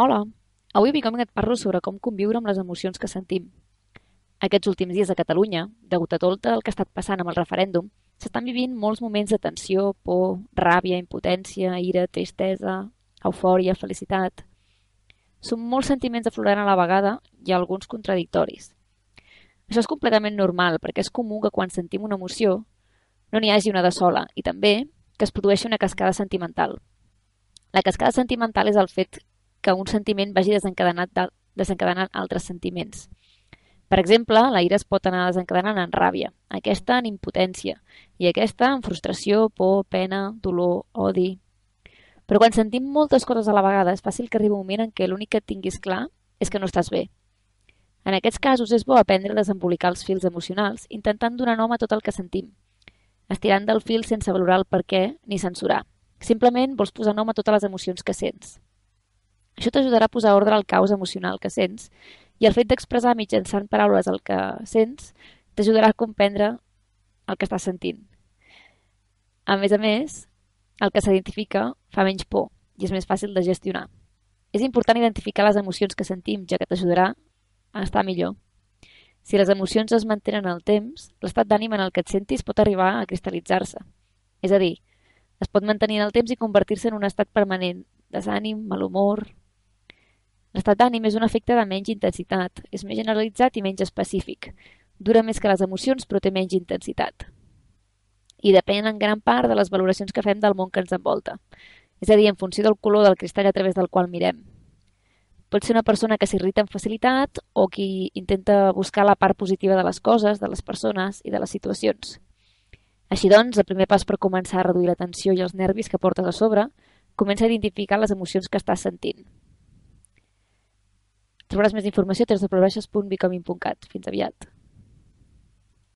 Hola, avui a Bicoming et parlo sobre com conviure amb les emocions que sentim. Aquests últims dies a Catalunya, degut a tot el que ha estat passant amb el referèndum, s'estan vivint molts moments de tensió, por, ràbia, impotència, ira, tristesa, eufòria, felicitat... Són molts sentiments aflorant a la vegada i alguns contradictoris. Això és completament normal perquè és comú que quan sentim una emoció no n'hi hagi una de sola i també que es produeixi una cascada sentimental. La cascada sentimental és el fet que un sentiment vagi desencadenat de, desencadenant altres sentiments. Per exemple, la ira es pot anar desencadenant en ràbia, aquesta en impotència i aquesta en frustració, por, pena, dolor, odi. Però quan sentim moltes coses a la vegada és fàcil que arribi un moment en què l'únic que tinguis clar és que no estàs bé. En aquests casos és bo aprendre a desembolicar els fils emocionals intentant donar nom a tot el que sentim, estirant del fil sense valorar el per què ni censurar. Simplement vols posar nom a totes les emocions que sents. Això t'ajudarà a posar ordre al caos emocional que sents i el fet d'expressar mitjançant paraules el que sents t'ajudarà a comprendre el que estàs sentint. A més a més, el que s'identifica fa menys por i és més fàcil de gestionar. És important identificar les emocions que sentim, ja que t'ajudarà a estar millor. Si les emocions es mantenen al temps, l'estat d'ànim en el que et sentis pot arribar a cristal·litzar-se. És a dir, es pot mantenir en el temps i convertir-se en un estat permanent, desànim, mal humor, L'estat d'ànim és un efecte de menys intensitat, és més generalitzat i menys específic. Dura més que les emocions, però té menys intensitat. I depèn en gran part de les valoracions que fem del món que ens envolta. És a dir, en funció del color del cristall a través del qual mirem. Pot ser una persona que s'irrita amb facilitat o qui intenta buscar la part positiva de les coses, de les persones i de les situacions. Així doncs, el primer pas per començar a reduir la tensió i els nervis que portes a sobre, comença a identificar les emocions que estàs sentint. Trobaràs més informació a www.becoming.cat. Fins aviat.